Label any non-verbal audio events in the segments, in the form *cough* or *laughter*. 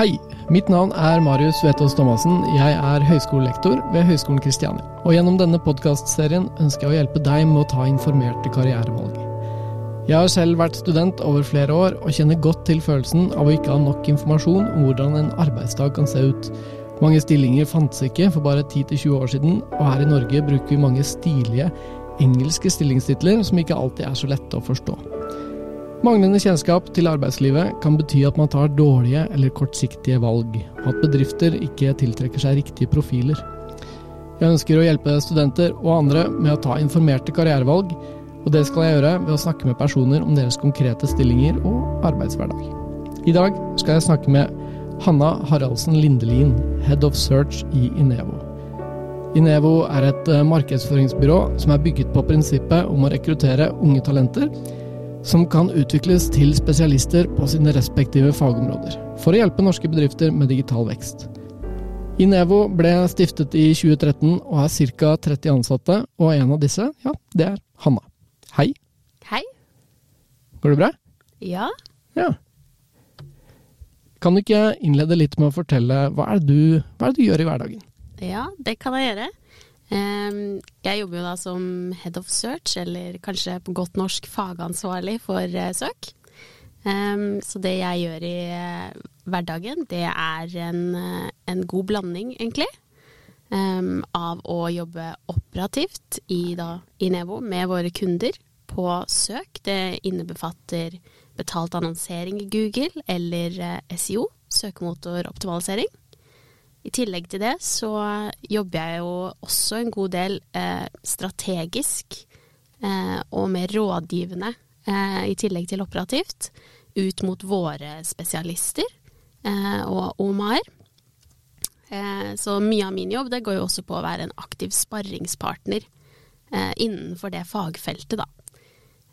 Hei, mitt navn er Marius Vetås Thomassen. Jeg er høyskolelektor ved Høgskolen Kristiania. Og gjennom denne podkastserien ønsker jeg å hjelpe deg med å ta informerte karrierevalg. Jeg har selv vært student over flere år, og kjenner godt til følelsen av å ikke ha nok informasjon om hvordan en arbeidsdag kan se ut. Mange stillinger fantes ikke for bare 10-20 år siden, og her i Norge bruker vi mange stilige engelske stillingstitler som ikke alltid er så lette å forstå. Manglende kjennskap til arbeidslivet kan bety at man tar dårlige eller kortsiktige valg, og at bedrifter ikke tiltrekker seg riktige profiler. Jeg ønsker å hjelpe studenter og andre med å ta informerte karrierevalg, og det skal jeg gjøre ved å snakke med personer om deres konkrete stillinger og arbeidshverdag. I dag skal jeg snakke med Hanna Haraldsen Lindelin, Head of Search i Inevo. Inevo er et markedsføringsbyrå som er bygget på prinsippet om å rekruttere unge talenter som kan utvikles til spesialister på sine respektive fagområder, for å hjelpe norske bedrifter med digital vekst. Inevo ble stiftet i 2013 og har ca. 30 ansatte, og en av disse, ja, det er Hanna. Hei. Hei. Går det bra? Ja. Ja. Kan du ikke innlede litt med å fortelle hva er du, hva er det du gjør i hverdagen? Ja, det kan jeg gjøre. Um, jeg jobber jo da som head of search, eller kanskje på godt norsk fagansvarlig for uh, søk. Um, så det jeg gjør i uh, hverdagen, det er en, uh, en, god blanding, egentlig. Um, av å jobbe operativt i, da, i Nevo med våre kunder på søk. Det innebefatter betalt annonsering i Google eller SEO, søkemotoroptimalisering. I tillegg til det så jobber jeg jo også en god del eh, strategisk eh, og mer rådgivende, eh, i tillegg til operativt, ut mot våre spesialister eh, og OMA-er. Eh, så mye av min jobb det går jo også på å være en aktiv sparringspartner eh, innenfor det fagfeltet, da.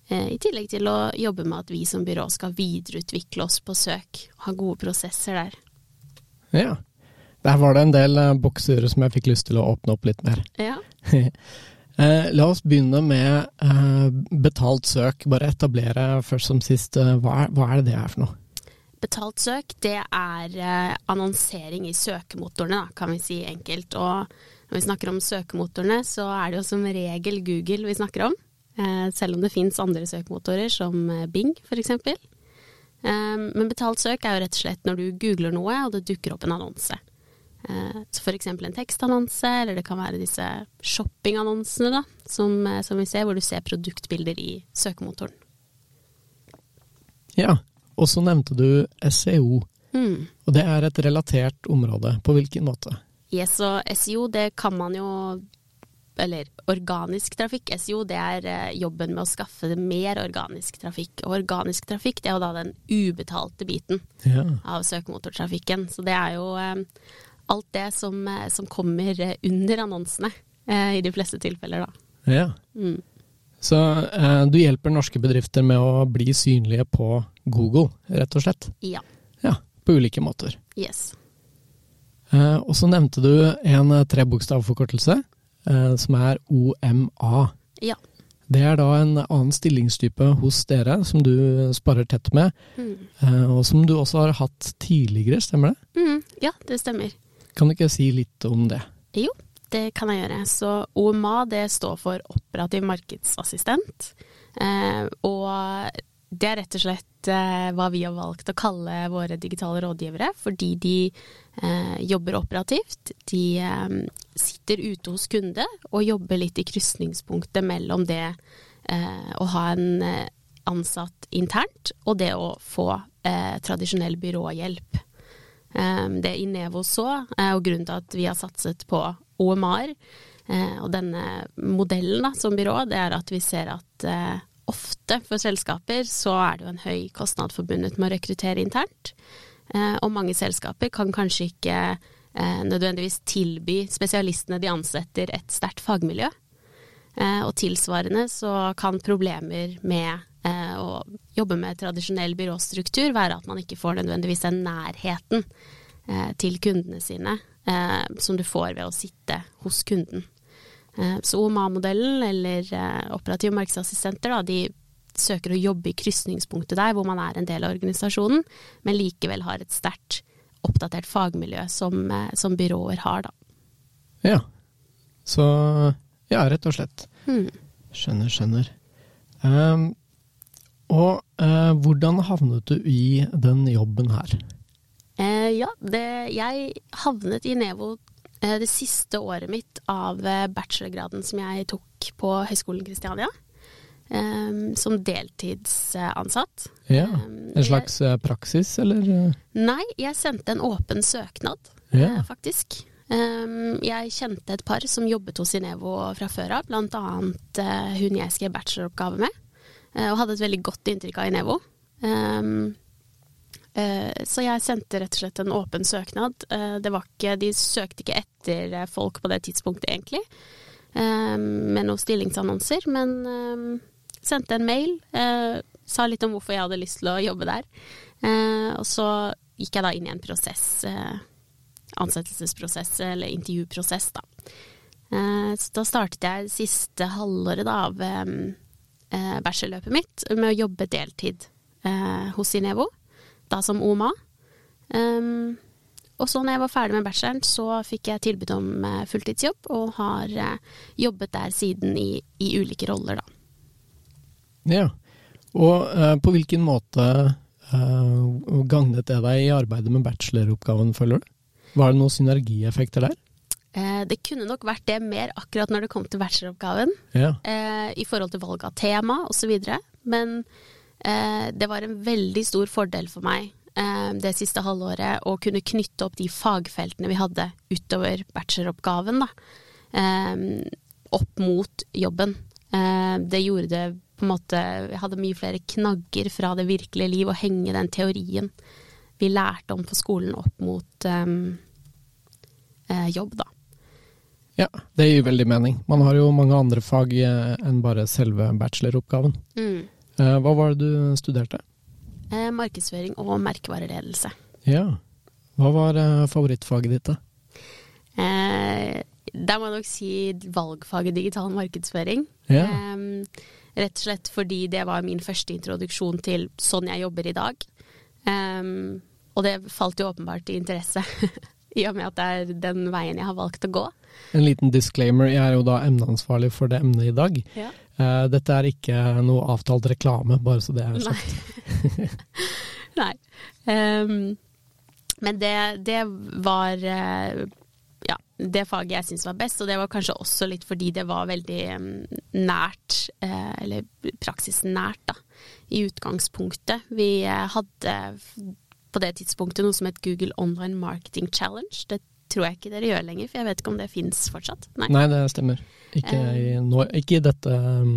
I tillegg til å jobbe med at vi som byrå skal videreutvikle oss på søk, ha gode prosesser der. Ja, der var det en del uh, bokser som jeg fikk lyst til å åpne opp litt mer. Ja. uh, *laughs* la oss begynne med uh, betalt søk. Bare etablere først som sist. Hva er, hva, er, det det er for noe? Betalt søk, det er annonsering i søkemotorene, da, kan vi si enkelt. Og når vi snakker om søkemotorene, så er det jo som regel Google vi snakker om. selv om det fins andre søkemotorer, som Bing f.eks. men betalt søk er jo rett og slett når du googler noe, og det dukker opp en annonse. Eh, så f.eks. en tekstannonse, eller det kan være disse shoppingannonsene da, som, eh, som, vi ser, hvor du ser produktbilder i søkemotoren. Ja, og så nevnte du SEO. Mm. Og det er et relatert område. På hvilken måte? Yes, og SEO det kan man jo eller organisk trafikk, SEO, det er eh, jobben med å skaffe mer organisk trafikk. Og organisk trafikk, det er jo da den ubetalte biten ja. av søkemotortrafikken. Så det er jo alt det som, eh, som kommer eh, under annonsene, eh, i de fleste tilfeller, da. Ja. Mm. Så du hjelper norske bedrifter med å bli synlige på Google, rett og slett? Ja. Ja, På ulike måter. Yes. Eh, og så nevnte du en trebokstavforkortelse, eh, som er OMA. Ja. Det er da en annen stillingstype hos dere, som du sparer tett med, mm. og som du også har hatt tidligere, stemmer det? Mm, ja, det stemmer. Kan du ikke si litt om det? Jo, det kan jeg gjøre. Så OMA det står for operativ markedsassistent. Eh, og det er rett og slett eh, hva vi har valgt å kalle våre digitale rådgivere, fordi de eh, jobber operativt. De eh, sitter ute hos kunde og jobber litt i krysningspunktet mellom det eh, å ha en eh, ansatt internt og det å få tradisjonell byråhjelp. Ehm, det Inevo så, eh, og grunnen til at vi har satset på OMR eh, og denne modellen da, som byrå, det er at vi ser at eh, ofte for selskaper så er det jo en høy kostnad forbundet med å rekruttere internt. Og mange selskaper kan kanskje ikke nødvendigvis tilby spesialistene de ansetter et sterkt fagmiljø. Og tilsvarende så kan problemer med å jobbe med tradisjonell byråstruktur være at man ikke får nødvendigvis den nærheten Eh, til kundene sine eh, som du får ved å sitte hos kunden. Eh, så OMA-modellen, eller operative markedsassistenter, da, de søker å jobbe i krysningspunktet der hvor man er en del av organisasjonen, men likevel har et sterkt oppdatert fagmiljø som, eh, som byråer har, da. Ja. Så ja, rett og slett. Mm. Skjønner, skjønner. Um, og uh, hvordan havnet du i den jobben her? Uh, ja, det, jeg havnet i Nevo uh, det siste året mitt av bachelorgraden som jeg tok på Høgskolen Kristiania. Um, som deltidsansatt. Ja, Um, En slags praksis, eller? Nei, jeg sendte en åpen søknad, Ja. faktisk. Um, jeg kjente et par som jobbet hos Inevo fra før av, annet eh, hun jeg skrev bacheloroppgave med, eh, og hadde et veldig godt inntrykk av Inevo. Um, eh, så jeg sendte rett og slett en åpen søknad. Ikke, de søkte ikke etter folk på det tidspunktet, egentlig, um, med noen stillingsannonser, men sendte en mail, sa litt om hvorfor jeg hadde lyst til å jobbe der. Og så gikk jeg da inn i en prosess, ansettelsesprosess eller intervjuprosess, da. Eh, så da startet jeg siste halvåret av eh, bachelorløpet mitt med å jobbe deltid eh, hos Inevo, da som OMA. Og så når jeg var ferdig med bacheloren, så fikk jeg tilbud om fulltidsjobb, og har jobbet der siden i, i ulike roller, da. Ja. Og på hvilken måte eh, gagnet det deg i arbeidet med bacheloroppgaven, føler du? Var det noen synergieffekter der? Eh, det kunne nok vært det mer akkurat når det kom til bacheloroppgaven. Ja. eh, i forhold til valg av tema osv. Men eh, det var en veldig stor fordel for meg det siste halvåret å kunne knytte opp de fagfeltene vi hadde utover bacheloroppgaven, da, opp mot jobben. Eh, det gjorde det på en måte Jeg hadde mye flere knagger fra det virkelige liv, å henge den teorien vi lærte om på skolen opp mot jobb, da. ja, det gir veldig mening. Man har jo mange andre fag eh, enn bare selve bacheloroppgaven. Mm. Eh, hva var det du studerte? Eh, markedsføring og merkevareledelse. Ja. Hva var eh, favorittfaget ditt, da? Eh, der må jeg nok si valgfaget digital markedsføring. Ja. Eh, rett og slett fordi det var min første introduksjon til sånn jeg jobber i dag. Eh, og det falt jo åpenbart i interesse, *laughs* *laughs* i og med at det er den veien jeg har valgt å gå. En liten disclaimer, jeg er jo da emneansvarlig for det emnet i dag. Ja. Uh, dette er ikke noe avtalt reklame, bare så det er sagt. Nei. *laughs* Ehm, men det, det var uh, ja, det faget jeg syntes var best, og det var kanskje også litt fordi det var veldig um, nært, uh, eller praksisnært, da, i utgangspunktet. Vi hadde på det tidspunktet noe som het Google Online Marketing Challenge. Det tror jeg ikke dere gjør lenger, for jeg vet ikke om det fins fortsatt. Nei. Nei, det stemmer. Ikke i, no, ikke i dette um,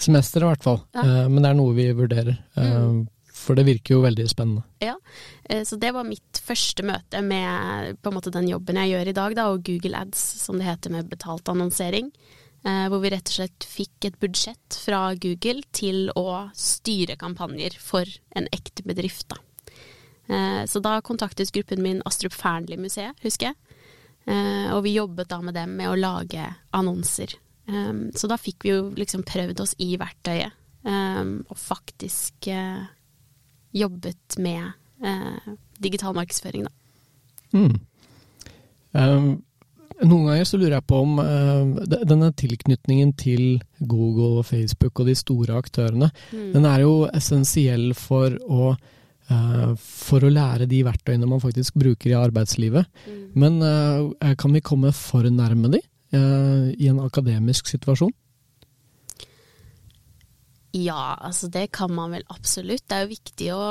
semesteret, i hvert fall. Ja. uh, men det er noe vi vurderer. Eh, Mm. For det virker jo veldig spennende. Ja, så det var mitt første møte med på en måte den jobben jeg gjør i dag, da, og Google Ads, som det heter med betalt annonsering. Eh, hvor vi rett og slett fikk et budsjett fra Google til å styre kampanjer for en ekte bedrift, da. Eh, så da kontaktet gruppen min Astrup Fearnley-museet, husker jeg. Eh, og vi jobbet da med dem med å lage annonser. Eh, så da fikk vi jo liksom prøvd oss i verktøyet, og faktisk jobbet med digital markedsføring, da. Mm. Um, noen ganger så lurer jeg på om uh, denne tilknytningen til Google og Facebook og de store aktørene, Mm. den er jo essensiell for å, for å lære de verktøyene man faktisk bruker i arbeidslivet. Mm. Men eh, kan vi komme for nærme de eh, i en akademisk situasjon? Ja, altså det kan man vel absolutt. Det er jo viktig å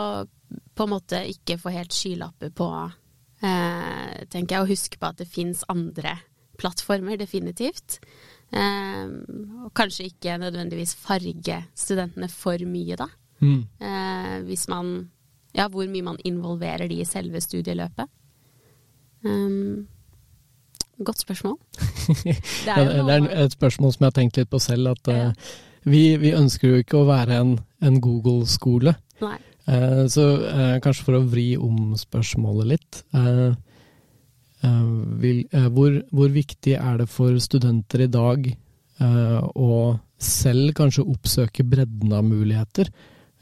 på en måte ikke få helt skylapper på, eh, tenker jeg, og huske på at det fins andre plattformer, definitivt. Eh, og kanskje ikke nødvendigvis farge studentene for mye, da. Mm. Eh, hvis man Ja, hvor mye man involverer de i selve studieløpet. Um, godt spørsmål. *laughs* Det er det er et spørsmål som jeg har tenkt litt på selv. At Ja. vi, vi ønsker jo ikke å være en, en Google-skole. Eh, så eh, kanskje for å vri om spørsmålet litt eh, eh, vil, hvor, hvor viktig er det for studenter i dag eh, å selv kanskje oppsøke bredden av muligheter?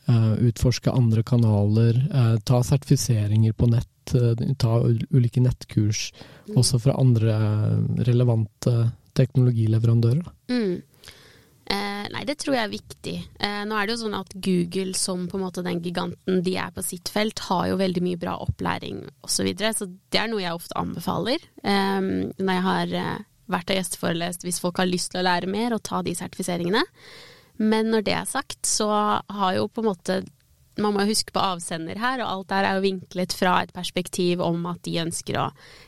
Eh, utforske andre kanaler, eh, ta sertifiseringer på nett eh, ta ulike nettkurs Mm. også fra andre relevante teknologileverandører. Mm. Eh, nei, det tror jeg er viktig. Eh, nå er det jo sånn at Google som på en måte den giganten de er på sitt felt, har jo veldig mye bra opplæring osv. Så, videre, så det er noe jeg ofte anbefaler eh, når jeg har vært og gjesteforelest, hvis folk har lyst til å lære mer og ta de sertifiseringene. Men når det er sagt, så har jo på en måte man må huske på avsender her, og alt der er jo vinklet fra et perspektiv om at de ønsker å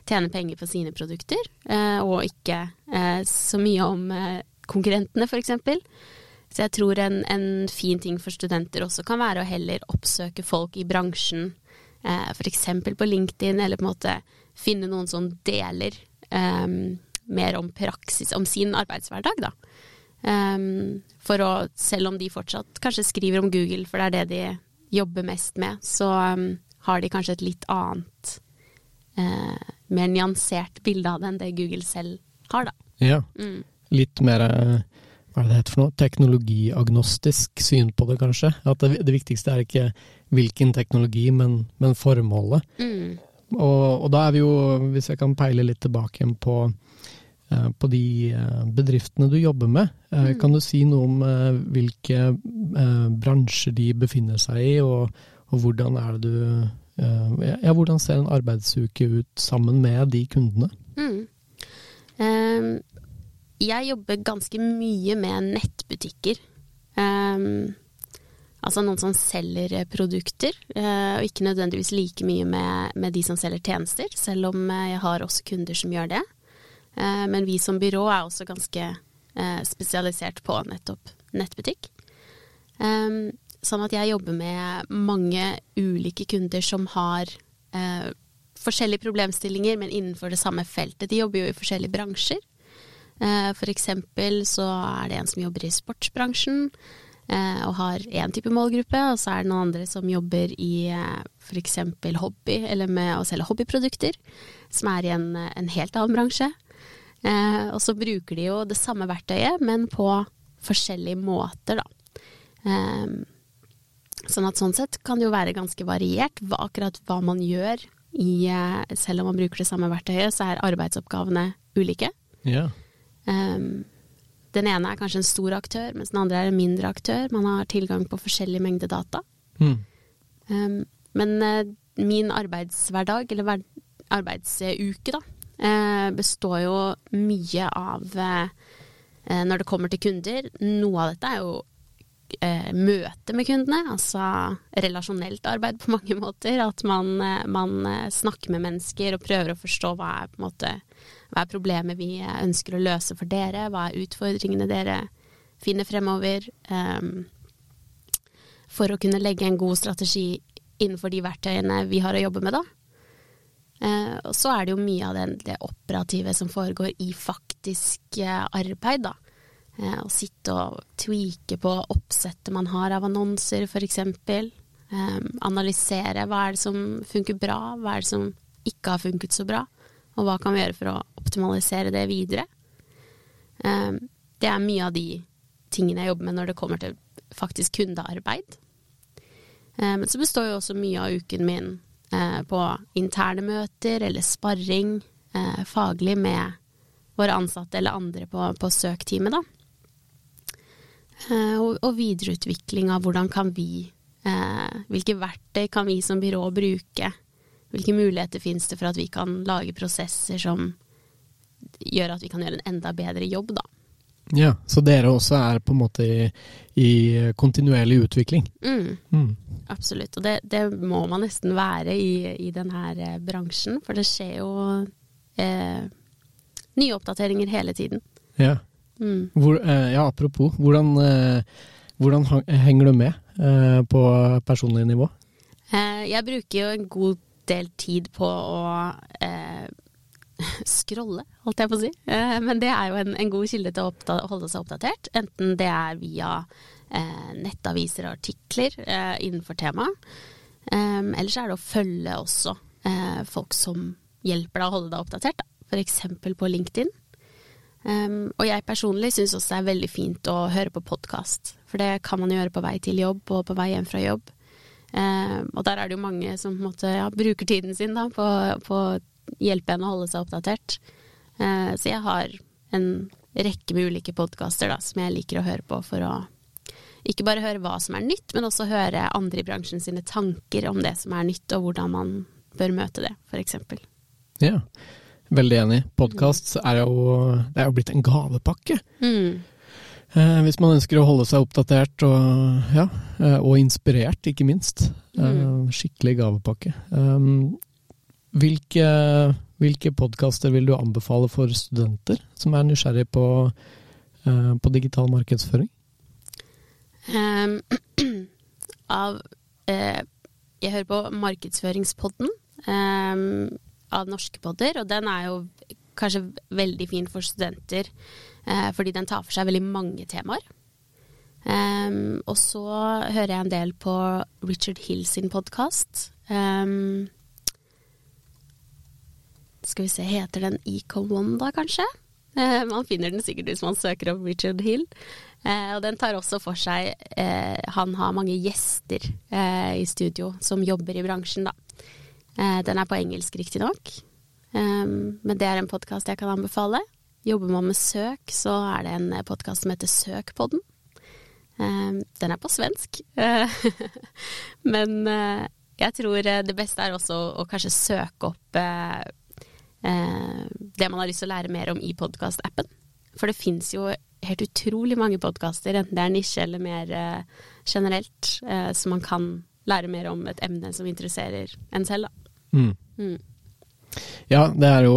tjene penger på sine produkter, eh, og ikke eh, så mye om eh, konkurrentene, f.eks. Så jeg tror en, en, fin ting for studenter også kan være å heller oppsøke folk i bransjen, eh, f.eks. på LinkedIn, eller på en måte finne noen som deler mer om praksis, om sin arbeidshverdag, da. Um, for å, selv om de fortsatt kanskje skriver om Google, for det er det de jobber mest med, så um, har de kanskje et litt annet, uh, mer nyansert bilde av det enn det Google selv har, da. Ja. Mm. Litt mer eh, hva er det det heter for noe, teknologiagnostisk syn på det, kanskje. At det, det viktigste er ikke hvilken teknologi, men, men formålet. Mm. Og, og da er vi jo, hvis jeg kan peile litt tilbake på på de eh, bedriftene du jobber med. Eh, Mm. Kan du si noe om eh, hvilke eh, bransjer de befinner seg i, og, og hvordan det du eh, Ja, hvordan ser en arbeidsuke ut sammen med de kundene? Mm. Um, jeg jobber ganske mye med nettbutikker. Um, altså noen som selger eh, produkter, eh, og ikke nødvendigvis like mye med, med de som selger tjenester, selv om eh, jeg har også kunder som gjør det. Eh, men vi som byrå er også ganske eh, spesialisert på nettopp nettbutikk. Sånn at jeg jobber med mange ulike kunder som har eh, forskjellige problemstillinger, men innenfor det samme feltet. De jobber jo i forskjellige bransjer. For eksempel så er det en som jobber i sportsbransjen og har én type målgruppe, og så er det noen andre som jobber i f.eks. hobby, eller med å selge hobbyprodukter, som er i en, en helt annen bransje. Eh, Og så bruker de jo det samme verktøyet, men på forskjellige måter, da. Eh, Sånn at sånn sett kan det jo være ganske variert hva, akkurat hva man gjør i eh, Selv om man bruker det samme verktøyet, så er arbeidsoppgavene ulike. Ja. Um, den ene er kanskje en stor aktør, mens den andre er en mindre aktør. Man har tilgang på forskjellig mengde data. Mm. Um, men eh, min arbeidshverdag, eller arbeidsuke, da, består jo mye av eh, eh, Når det kommer til kunder, noe av dette er jo eh, møte med kundene, altså relasjonelt arbeid på mange måter. At man, eh, man eh, snakker med mennesker og prøver å forstå hva er, måte, hva er problemet vi eh, ønsker å løse for dere, hva er utfordringene dere finner fremover. ehm, for å kunne legge en god strategi innenfor de verktøyene vi har å jobbe med, da. Eh, og så er det jo mye av det, det operative som foregår i faktisk eh, arbeid, da. Eh, å sitte og tweake på oppsettet man har av annonser, f.eks. Eh, analysere hva er det som funker bra, hva er det som ikke har funket så bra, og hva kan vi gjøre for å optimalisere det videre. Det er mye av de tingene jeg jobber med når det kommer til faktisk kundearbeid. Men så består jo også mye av uken min på interne møter eller sparring eh, faglig med våre ansatte eller andre på, på søkteamet, da. Eh, og, og videreutvikling av hvordan kan vi eh, Hvilke verktøy kan vi som byrå bruke? Hvilke muligheter finnes det for at vi kan lage prosesser som gjør at vi kan gjøre en enda bedre jobb, da. Ja. Så dere også er på en måte i, i kontinuerlig utvikling? Mm. Mm. Absolutt, og det, det må man nesten være i, i denne eh, bransjen, for det skjer jo eh, nye oppdateringer hele tiden. Ja. Mm. Hvor, eh, ja, apropos, hvordan, eh, hvordan henger du med eh, på personlig nivå? Eh, jeg bruker jo en god del tid på å eh, scrolle, holdt jeg på å si. Eh, men det er jo en, en god kilde til å holde seg oppdatert, enten det er via eh, nettaviser og artikler eh, innenfor temaet. Eh, ellers er det å følge også eh, folk som hjelper deg å holde deg oppdatert, da. f.eks. på LinkedIn. Um, og jeg personlig syns også det er veldig fint å høre på podkast, for det kan man gjøre på vei til jobb og på vei hjem fra jobb. Eh, og der er det jo mange som måte ja, bruker tiden sin da, på, på hjelpe en å holde seg oppdatert. Eh, så jeg har en rekke med ulike podkaster som jeg liker å høre på for å ikke bare høre hva som er nytt, men også høre andre i bransjen sine tanker om det som er nytt, og hvordan man bør møte det, f.eks. Ja, veldig enig. Podkast er, er, jo blitt en gavepakke. Mm. Eh, hvis man ønsker å holde seg oppdatert og, ja, eh, og inspirert, ikke minst. Eh, mm. skikkelig gavepakke. Um, hvilke, hvilke podkaster vil du anbefale for studenter som er nysgjerrig på, uh, på digital markedsføring? Um, *clears throat* av eh, Jeg hører på Markedsføringspodden um, av norske podder, og den er jo kanskje veldig fin for studenter, eh, fordi den tar for seg veldig mange temaer. Um, og så hører jeg en del på Richard Hill sin podkast. Um, skal vi se, heter den Econ1 da, kanskje? Eh, man finner den sikkert hvis man søker opp Richard Hill. Eh, og den tar også for seg eh, Han har mange gjester i studio som jobber i bransjen, da. den er på engelsk, riktignok. Um, men det er en podkast jeg kan anbefale. Jobber man med søk, så er det en podkast som heter Søkpodden. Um, den er på svensk. *laughs* men jeg tror det beste er også å, kanskje søke opp eh, det man har lyst til å lære mer om i podkastappen. For det fins jo helt utrolig mange podkaster, enten det er nisje eller mer eh, generelt, eh, så man kan lære mer om et emne som interesserer en selv, da. Mm. Mm. Ja, det er jo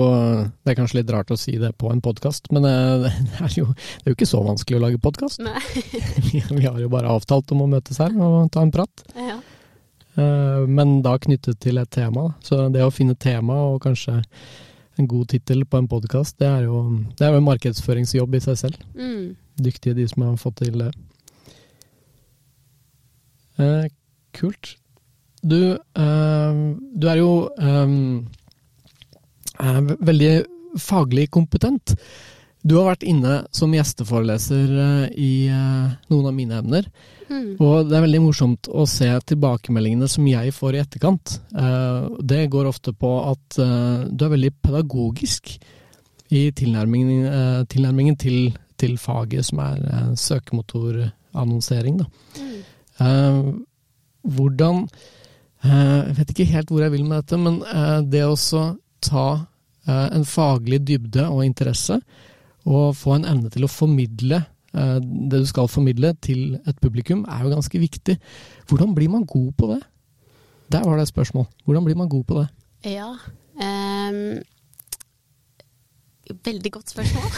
Det er kanskje litt rart å si det på en podkast, men eh, *laughs* det er, jo, det er jo ikke så vanskelig å lage podkast. *laughs* vi, vi har jo bare avtalt om å møtes her og ta en prat. Ja. Eh, men da knyttet til et tema. Så det å finne tema og kanskje en god tittel på en podkast, det, er jo, det er jo en markedsføringsjobb i seg selv. Mm. Dyktige de som har fått til det. Eh, kult. Du, eh, du er jo eh, veldig faglig kompetent. Du har vært inne som gjesteforeleser eh, i eh, noen av mine emner. Mm. Og det er veldig morsomt å se tilbakemeldingene som jeg får i etterkant. Eh, det går ofte på at du er veldig pedagogisk i tilnærmingen, tilnærmingen til, til, faget som er søkemotorannonsering. Mm. Hvordan Jeg vet ikke helt hvor jeg vil med dette, men det å ta en faglig dybde og interesse, og få en evne til å formidle Eh, det du skal formidle til et publikum, er jo ganske viktig. Hvordan blir man god på det? Der var det et spørsmål. Hvordan blir man god på det? Ja um, Veldig godt spørsmål.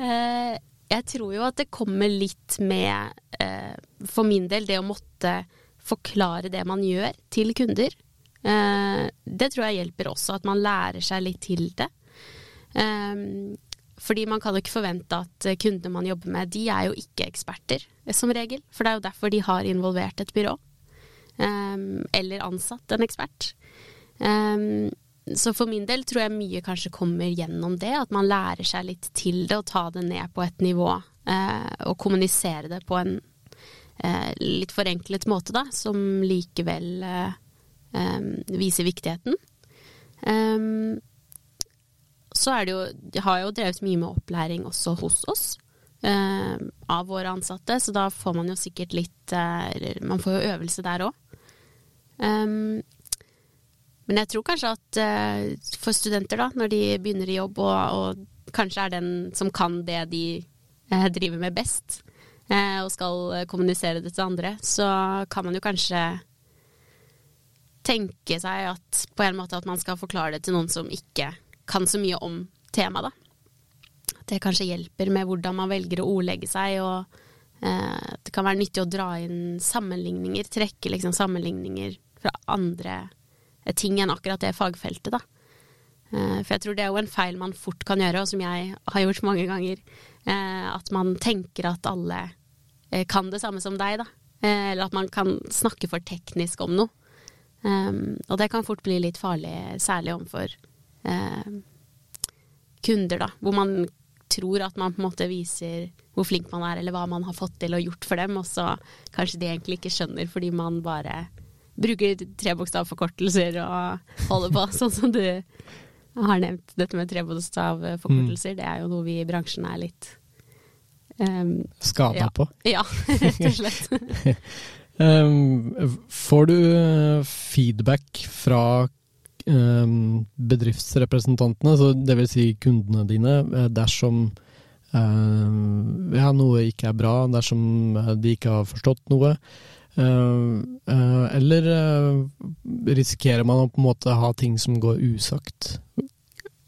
uh, *laughs* jeg tror jo at det kommer litt med, uh, for min del, det å måtte forklare det man gjør, til kunder. Det tror jeg hjelper også, at man lærer seg litt til det. Fordi man kan jo ikke forvente at eh, kundene man jobber med, de er jo ikke eksperter, eh, som regel. For det er jo derfor de har involvert et byrå. Um, eller ansatt en ekspert. Um, så for min del tror jeg mye kanskje kommer gjennom det, at man lærer seg litt til det og ta det ned på et nivå. Uh, og kommunisere det på en uh, litt forenklet måte, da, som likevel uh, um, viser viktigheten. Um, så er det jo De har jo drevet mye med opplæring også hos oss. Eh, av våre ansatte, så da får man jo sikkert litt eh, Man får jo øvelse der òg. Um, men jeg tror kanskje at eh, for studenter, da, når de begynner i jobb og, og kanskje er den som kan det de eh, driver med best, eh, og skal kommunisere det til andre, så kan man jo kanskje tenke seg at på en måte at man skal forklare det til noen som ikke kan så mye om temaet, da. Det kanskje hjelper med hvordan man velger å ordlegge seg, og eh, det kan være nyttig å dra inn sammenligninger, trekke liksom sammenligninger fra andre eh, ting enn akkurat det fagfeltet, da. Eh, for jeg tror det er jo en feil man fort kan gjøre, og som jeg har gjort mange ganger. Eh, at man tenker at alle kan det samme som deg, da. Eller at man kan snakke for teknisk om noe. og det kan fort bli litt farlig, særlig overfor eh, kunder, da. Hvor man tror at man på en måte viser hvor flink man er, eller hva man har fått til og gjort for dem, og så kanskje de egentlig ikke skjønner fordi man bare bruker trebokstavforkortelser og holder på, *laughs* sånn som du har nevnt. Dette med trebokstavforkortelser, mm. det er jo noe vi i bransjen er litt um, Skada ja. på? *laughs* Ja, rett og slett. um, *laughs* får du feedback fra bedriftsrepresentantene, så vil si kundene dine, eh, dersom uh, ja, noe ikke er bra, dersom de ikke har forstått noe? Eller risikerer man å på en måte ha ting som går usagt?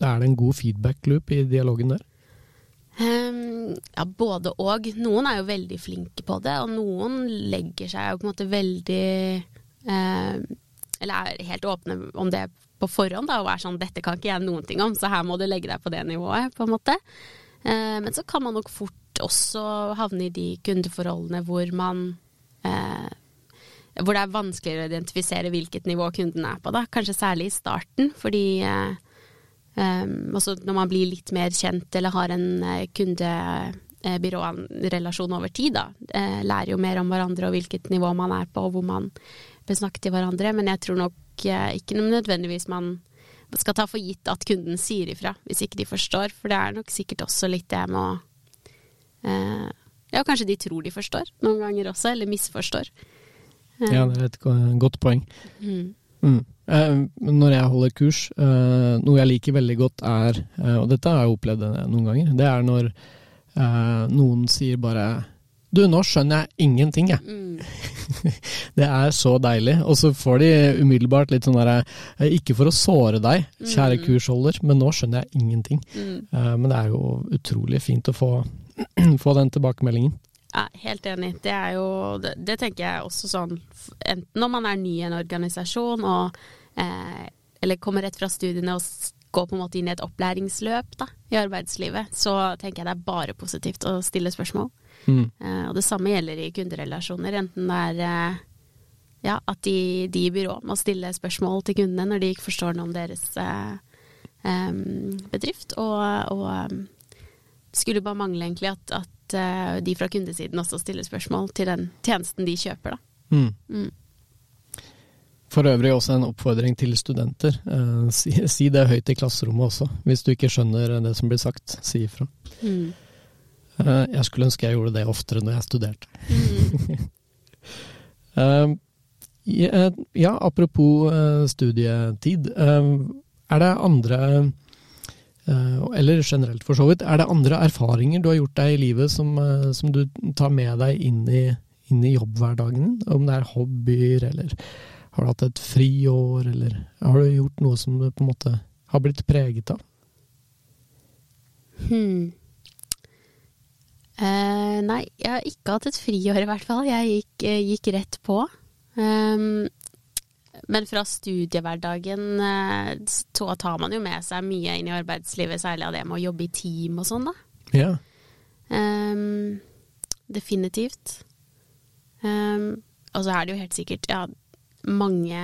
Er det en god feedback-loop i dialogen der? Um, ja, både og. Noen er jo veldig flinke på det, og noen legger seg jo på en måte veldig uh, Eller er helt åpne om det på forhånd da, og er sånn 'dette kan ikke jeg noen ting om, så her må du legge deg på det nivået', på en måte. Eh, men så kan man nok fort også havne i de kundeforholdene hvor man eh, hvor det er vanskeligere å identifisere hvilket nivå kunden er på, da. Kanskje særlig i starten, fordi uh, Um, når man blir litt mer kjent eller har en uh, kundebyrårelasjon over tid, da. Uh, lærer jo mer om hverandre og hvilket nivå man er på og hvor man bør snakke til hverandre. Men jeg tror nok uh, ikke nødvendigvis man skal ta for gitt at kunden sier ifra hvis ikke de forstår, for det er nok sikkert også litt det med å Ja, kanskje de tror de forstår noen ganger også, eller misforstår. ja, det er et godt poeng. Mm. Mm. Eh, når jeg holder kurs, eh, noe jeg liker veldig godt er, eh, og dette har jeg opplevd noen ganger, det er når noen sier bare du, nå skjønner jeg ingenting, jeg. Mm. *laughs* det er så deilig. Og så får de umiddelbart litt sånn derre Ikke for å såre deg, kjære mm. kursholder, men nå skjønner jeg ingenting. Mm. Men det er jo utrolig fint å få, *clears throat* få den tilbakemeldingen. Ja, helt enig. Det er jo det, det, tenker jeg også sånn Enten når man er ny i en organisasjon og eh, Eller kommer rett fra studiene og går på en måte inn i et opplæringsløp da, i arbeidslivet, så tenker jeg det er bare positivt å stille spørsmål. Mm. Eh, og det samme gjelder i kunderelasjoner, enten det er eh, ja, at de, de i byrå må stille spørsmål til kundene når de ikke forstår noe om deres eh, bedrift, og, og skulle bare mangle egentlig at, at uh, de fra kundesiden også stiller spørsmål til den tjenesten de kjøper, da. Mm. Mm. For øvrig også en oppfordring til studenter. Uh, si, si, det høyt i klasserommet også, hvis du ikke skjønner det som blir sagt. Si ifra. Mm. Uh, jeg skulle ønske jeg gjorde det oftere når jeg studerte. Mm. *laughs* ja, ja, apropos studietid. er det andre Eh, eller generelt for så vidt. Er det andre erfaringer du har gjort deg i livet som, eh, som du tar med deg inn i, inn i jobbhverdagen? Om det er hobbyer, eller har du hatt et friår, eller har du gjort noe som du på en måte har blitt preget av? Hmm. Eh, nei, jeg har ikke hatt et friår i hvert fall. Jeg gikk, gikk rett på. Um, men fra studiehverdagen eh, så tar man jo med seg mye inn i arbeidslivet, særlig av det med å jobbe i team og sånn, da. Ja. Um, definitivt. Um, og så er det jo helt sikkert ja, mange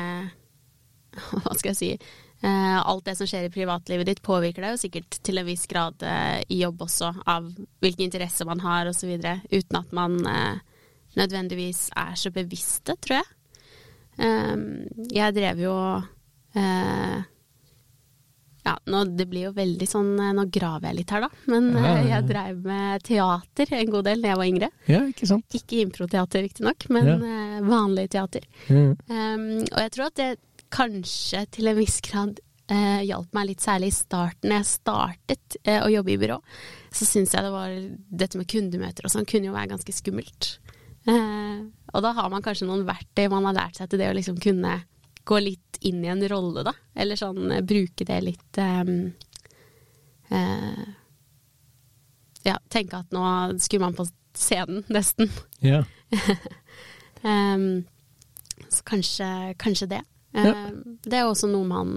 *laughs* Hva skal jeg si uh, Alt det som skjer i privatlivet ditt, påvirker deg jo sikkert til en viss grad uh, i jobb også, av hvilke interesser man har osv., uten at man uh, nødvendigvis er så bevisste, tror jeg. Ehm, jeg drev jo ja, nå, det blir jo veldig sånn eh, Nå graver jeg litt her, da. Men ja, ja, ja. jeg drev med teater en god del da jeg var yngre. Ja, Ikke sant? Ikke improteater, riktignok, men vanlig teater. Um, og jeg tror at det kanskje til en viss grad eh, hjalp meg litt, særlig i starten. Jeg startet eh, å jobbe i byrå, så syns jeg det var Dette med kundemøter og sånn kunne jo være ganske skummelt. Eh, og da har man kanskje noen verktøy man har lært seg til det å liksom kunne gå litt inn i en rolle, da. Eller sånn uh, bruke det litt um, uh, Ja, tenke at nå skulle man på scenen, nesten. Ja. um, *laughs* så kanskje, kanskje det. Ja. Det er også noe man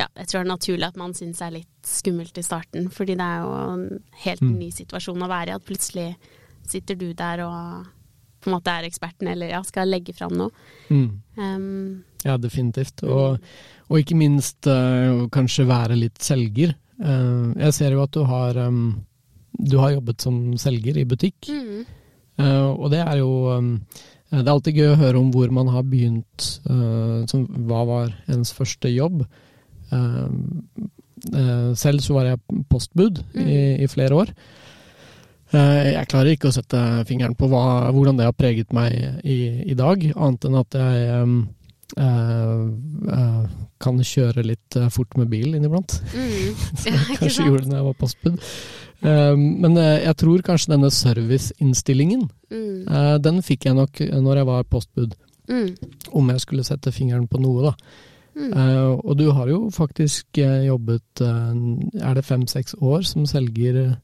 ja, jeg tror det er naturlig at man syns er litt skummelt i starten, fordi det er jo en helt mm. ny situasjon å være i. At plutselig sitter du der og på en måte er eksperten, eller ja, skal legge fram noe. Mm. Um, ja, definitivt. Og, og ikke minst uh, kanskje være litt selger. Uh, jeg ser jo at du har um, du har jobbet som selger i butikk, Mm. uh, og det er jo um, Det er alltid gøy å høre om hvor man har begynt, eh, som, hva var ens første jobb. Eh, eh, selv så var jeg postbud i, i flere år. Eh, jeg klarer ikke å sette fingeren på hva, hvordan det har preget meg i, i dag, annet enn at jeg eh, eh, kan kjøre litt eh, fort med bil inniblant. Mm. *laughs* Ja, Kanskje sant? gjorde det da jeg var postbud. Eh, men eh, jeg tror kanskje denne serviceinnstillingen, Mm. eh, den fikk jeg nok når jeg var postbud, Mm. om jeg skulle sette fingeren på noe, da. Mm. Og du har jo faktisk jobbet Er det fem-seks år som selger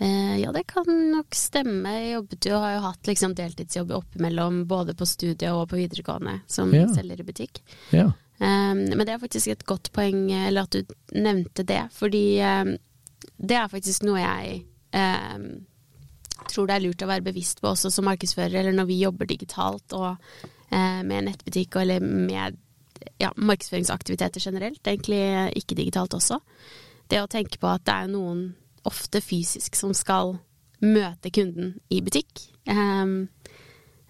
ja, det kan nok stemme. Jeg jobbet jo, har jo hatt liksom deltidsjobb oppimellom både på studiet og på videregående som Ja. selger i butikk. Ja. Men det er faktisk et godt poeng, eller at du nevnte det, fordi det er faktisk noe jeg um, tror det er lurt å være bevisst på også som markedsfører, eller når vi jobber digitalt og eh, med nettbutikk eller med ja, markedsføringsaktiviteter generelt, egentlig ikke digitalt også. Det å tenke på at det er noen ofte fysisk som skal møte kunden i butikk. Um,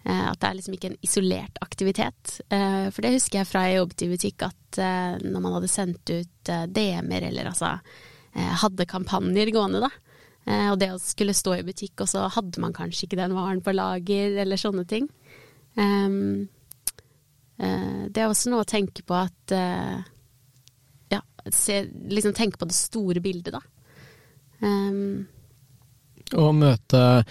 Eh, At det er liksom ikke en isolert aktivitet. Uh, For det husker jeg fra jeg jobbet i butikk, at uh, når man hadde sendt ut uh, DM-er, eller altså eh, hadde kampanjer gående, da. eh, Og det å skulle stå i butikk, og så hadde man kanskje ikke den varen på lager, eller sånne ting. Ehm, eh, Det er også noe å tenke på at eh, Ja, se, liksom tenke på det store bildet, da. Ehm, Å møte,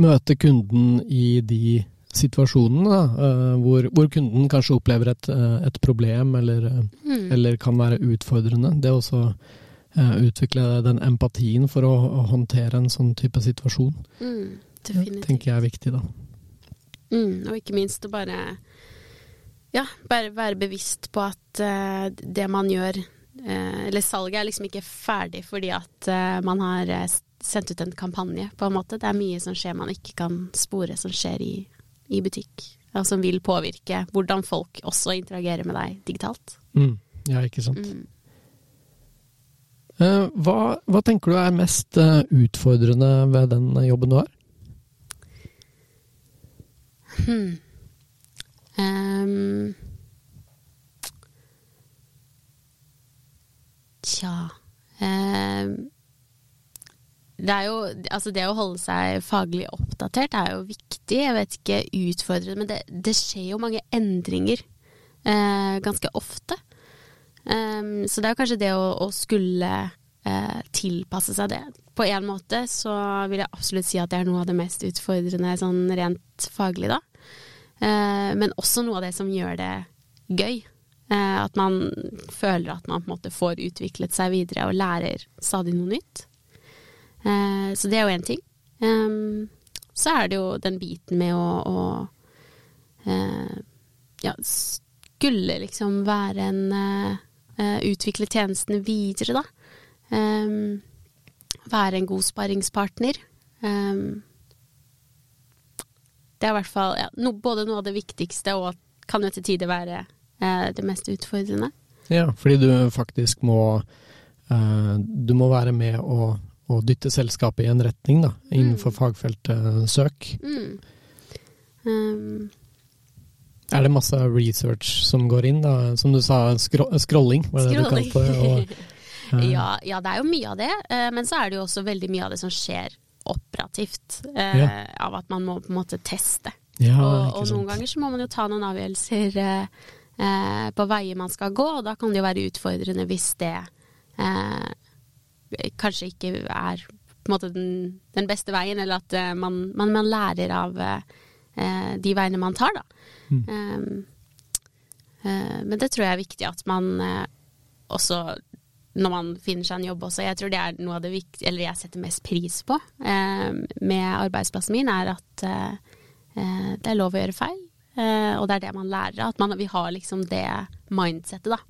møte kunden i de situasjonene da, eh, hvor, hvor kunden kanskje opplever et, eh, et problem eller, eh, mm, eller kan være utfordrende. Det er også eh, utvikle den empatien for å, håndtere en sånn type situasjon, mm, definitivt. tenker jeg er viktig. da. Mm, og ikke minst å bare ja, bare være bevisst på at uh, det man gjør uh, Eller salget er liksom ikke ferdig fordi at uh, man har eh, sendt ut en kampanje, på en måte. Det er mye som skjer man ikke kan spore, som skjer i, i butikk. Og som vil påvirke hvordan folk også interagerer med deg digitalt. Mm. Ja, ikke sant. Mm. Eh, hva, hva tenker du er mest eh, utfordrende ved den jobben du har? Hmm. Um. Tja um. Det jo Altså, det å holde seg faglig oppdatert er jo viktig. Jeg vet ikke utfordrende, men det, det skjer jo mange endringer eh, ganske ofte. Ehm, så det er kanskje det å, å skulle uh, tilpasse seg det. På en måte så vil jeg absolutt si at det er noe av det mest utfordrende sånn rent faglig, da. Uh, men også noe av det som gjør det gøy. Uh, at man føler at man på en måte får utviklet seg videre og lærer stadig noe nytt. Så det er jo én ting. Um, så er det jo den biten med å, å ja, skulle liksom være en Utvikle tjenestene videre, da. Ehm, være en god sparringspartner. Ehm, det er i hvert fall ja, no, både noe av det viktigste og kan jo til tider være eh, det mest utfordrende. Ja, fordi du faktisk må eh, Du må være med å, å dytte selskapet i en retning, da, innenfor fagfeltet søk. Mm. Ehm, Er det masse research som går inn, da? Som du sa, skro scrolling, var det det du Scrolling. kalte? Og, *laughs* uh. ja, ja, det er jo mye av det, Uh, men så er det jo også veldig mye av det som skjer operativt. Uh, Ja. Av at man må på en måte teste. ja, og, og noen ganger så må man jo ta noen avgjørelser eh, på veier man skal gå, og da kan det jo være utfordrende hvis det eh, kanskje ikke er på en måte den, den beste veien, eller at man, man, man lærer av eh, de veiene man tar, da. Mm. Um, eh, men det tror jeg er viktig at man eh, også når man finner seg en jobb også. Jeg tror det er noe av det viktige, eller jeg setter mest pris på eh, med arbeidsplassen min, er at eh, eh, det er lov å gjøre feil. Eh, og det er det man lærer av. At man, vi har liksom det mindsettet, da.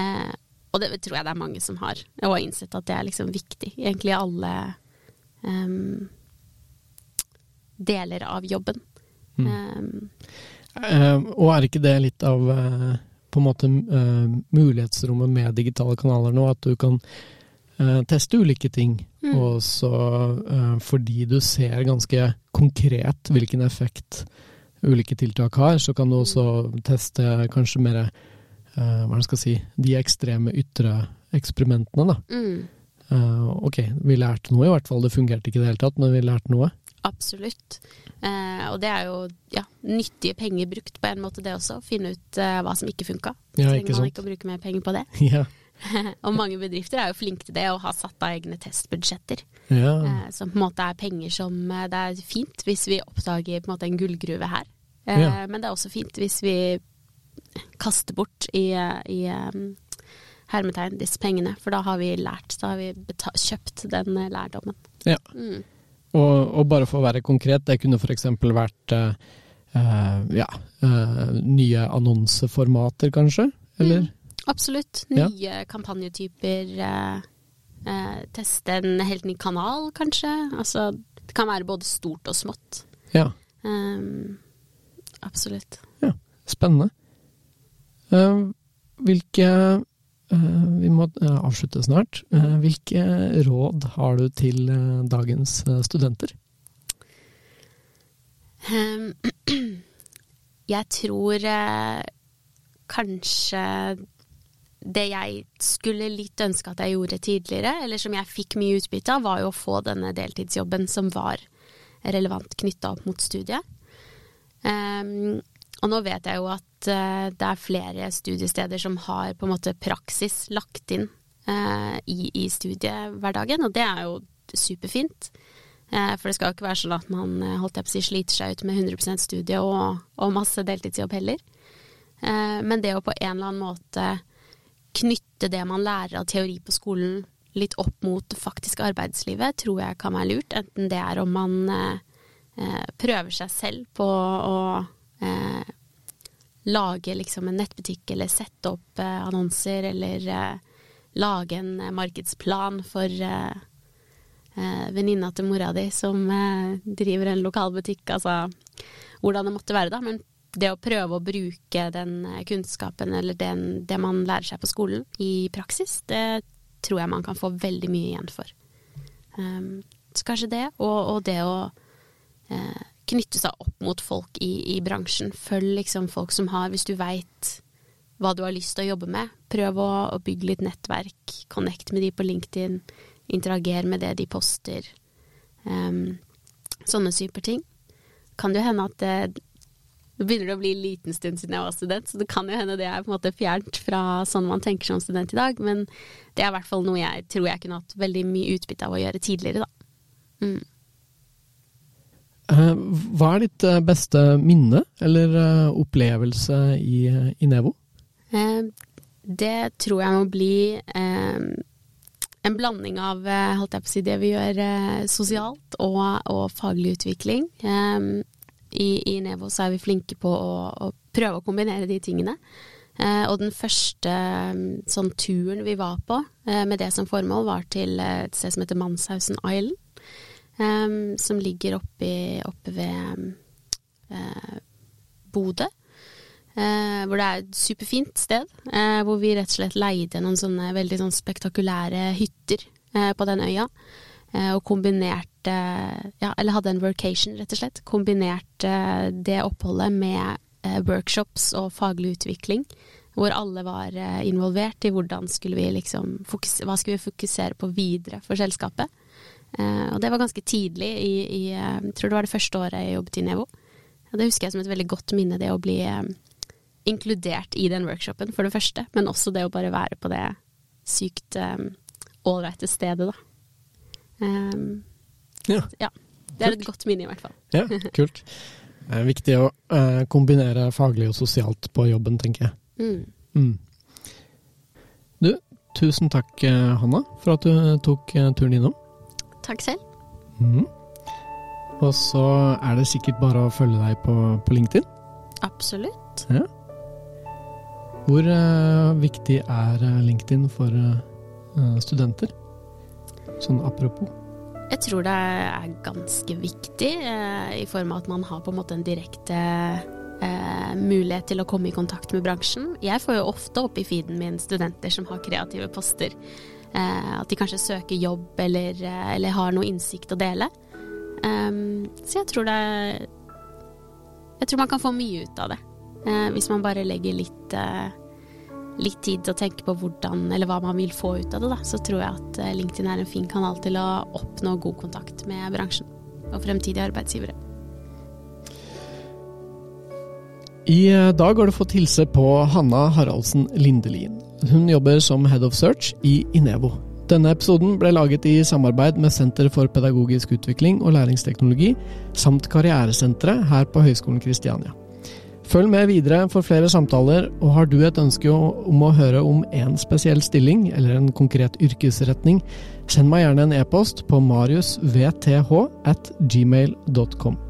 Eh, og det tror jeg det er mange som har, og har innsett at det er liksom viktig. Egentlig alle em, deler av jobben. Mm. Eh, og er ikke det litt av uh, på en måte uh, mulighetsrommet med digitale kanaler nå, at du kan eh, teste ulike ting. Mm. Og så fordi du ser ganske konkret hvilken effekt ulike tiltak har, så kan du også teste kanskje mer hva skal jeg si, de ekstreme ytre eksperimentene. da. Mm. Ok, vi lærte noe i hvert fall. Det fungerte ikke i det hele tatt, men vi lærte noe. Absolutt. Eh, og det er jo ja, nyttige penger brukt på en måte, det også. Finne ut eh, hva som ikke funka. Ja, Trenger man sant? ikke å bruke mer penger på det. *laughs* ja. *laughs* og mange bedrifter er jo flinke til det, og har satt av egne testbudsjetter. ja. Eh, som på en måte er penger som eh, Det er fint hvis vi oppdager på en måte en gullgruve her. Eh. Men det er også fint hvis vi kaster bort i, i um, hermetegn disse pengene. For da har vi lært, da har vi kjøpt den eh, lærdommen. Ja. Mm. Og, og bare for å være konkret, det kunne f.eks. vært eh, eh, ja, eh, nye annonseformater, kanskje? Eller? Mm. Absolutt. Ja. Nye kampanjetyper. Eh, eh, teste en helt ny kanal, kanskje. Altså, det kan være både stort og smått. Ja, absolutt. absolutt. spennende. Eh, hvilke Vi må eh, avslutte snart. Eh, hvilke råd har du til eh, dagens eh, studenter? Um, *clears throat* jeg tror eh, kanskje det jeg skulle litt ønske at jeg gjorde tidligere, eller som jeg fikk mye utbytte av, var jo å få denne deltidsjobben som var relevant knytta opp mot studiet. Og nå vet jeg jo at uh, det er flere studiesteder som har på en måte praksis lagt inn uh, i, i studiehverdagen, og det er jo superfint. Uh, for det skal jo ikke være sånn at man holdt jeg på å si, sliter seg ut med 100 studie og, og masse deltidsjobb heller. Men det å på en eller annen måte knytte det man lærer av teori på skolen litt opp mot det faktiske arbeidslivet, tror jeg kan være lurt. Enten det er om man prøver seg selv på å eh, lage liksom en nettbutikk, eller sette opp eh, annonser, eller eh, lage en eh, markedsplan for eh, eh, venninna til mora di som driver en lokalbutikk, altså hvordan det måtte være da. Men det å prøve å bruke den kunnskapen eller den, det man lærer seg på skolen i praksis, det tror jeg man kan få veldig mye igjen for. Um, så kanskje det, og, og det å eh, knytte seg opp mot folk i, i bransjen. Følg liksom folk som har, hvis du veit hva du har lyst til å jobbe med, prøv å, å bygge litt nettverk. Connect med de på LinkedIn. Interager med det de poster. Um, sånne superting. Kan det jo hende at det Nå begynner det å bli en liten stund siden jeg var student, så det kan jo hende det er på en måte fjernt fra sånn man tenker som student i dag, men det er i hvert fall noe jeg tror jeg kunne hatt veldig mye utbytte av å gjøre tidligere, da. Mm. Eh, hva er ditt eh, beste minne eller eh, opplevelse i, i Nevo? Det tror jeg må bli en blanding av si, det vi gjør sosialt og, og faglig utvikling. I, I Nevo så er vi flinke på å, å prøve å kombinere de tingene. Og den første sånn turen vi var på med det som formål, var til et sted som heter Manshausen Island. Eh, som ligger oppe, oppe ved uh, Bodø. Uh, hvor det er et superfint sted. Uh, hvor vi rett og slett leide noen sånne veldig sånn spektakulære hytter uh, på den øya. Og kombinerte Ja, eller hadde en workation, rett og slett. Kombinerte det oppholdet med workshops og faglig utvikling. Hvor alle var involvert i hvordan skulle vi liksom Hva skulle vi fokusere på videre for selskapet. Eh, og det var ganske tidlig i, i eh, Jeg tror det var det første året jeg jobbet i Nevo. Og det husker jeg som et veldig godt minne, det å bli eh, inkludert i den workshopen, for det første. Men også det å bare være på det sykt ålreite stedet, da. Um, Ja. ja. Det er et godt minne, i hvert fall. Ja, kult. Det *laughs* er viktig å eh, kombinere faglig og sosialt på jobben, tenker jeg. Mm. Mm. Du, tusen takk, Hanna, for at du tok turen innom. Takk selv. Mm. Og så er det sikkert bare å følge deg på, på LinkedIn. Absolutt. Hvor uh, viktig er eh, LinkedIn for eh, studenter? Sånn apropos. Jeg tror det er ganske viktig, uh, i form av at man har på en måte en direkte eh, mulighet til å komme i kontakt med bransjen. Jeg får jo ofte opp i feeden min studenter som har kreative poster at de kanskje søker jobb eller, eh, eller har noe innsikt å dele. Um, så jeg tror det Jeg tror man kan få mye ut av det. Eh, hvis man bare legger litt, eh, litt tid til å tenke på hvordan eller hva man vil få ut av det, da, så tror jeg at eh, LinkedIn er en fin kanal til å oppnå god kontakt med bransjen og fremtidige arbeidsgivere. I eh, dag har du fått hilse på Hanna Haraldsen Lindelien. Hun jobber som Head of Search i Inevo. Denne episoden ble laget i samarbeid med Senter for pedagogisk utvikling og læringsteknologi, samt Karrieresenteret her på Høgskolen Kristiania. Følg med videre for flere samtaler, og har du et ønske om å høre om en spesiell stilling eller en konkret yrkesretning, send meg gjerne en e-post på mariusvth at gmail.com.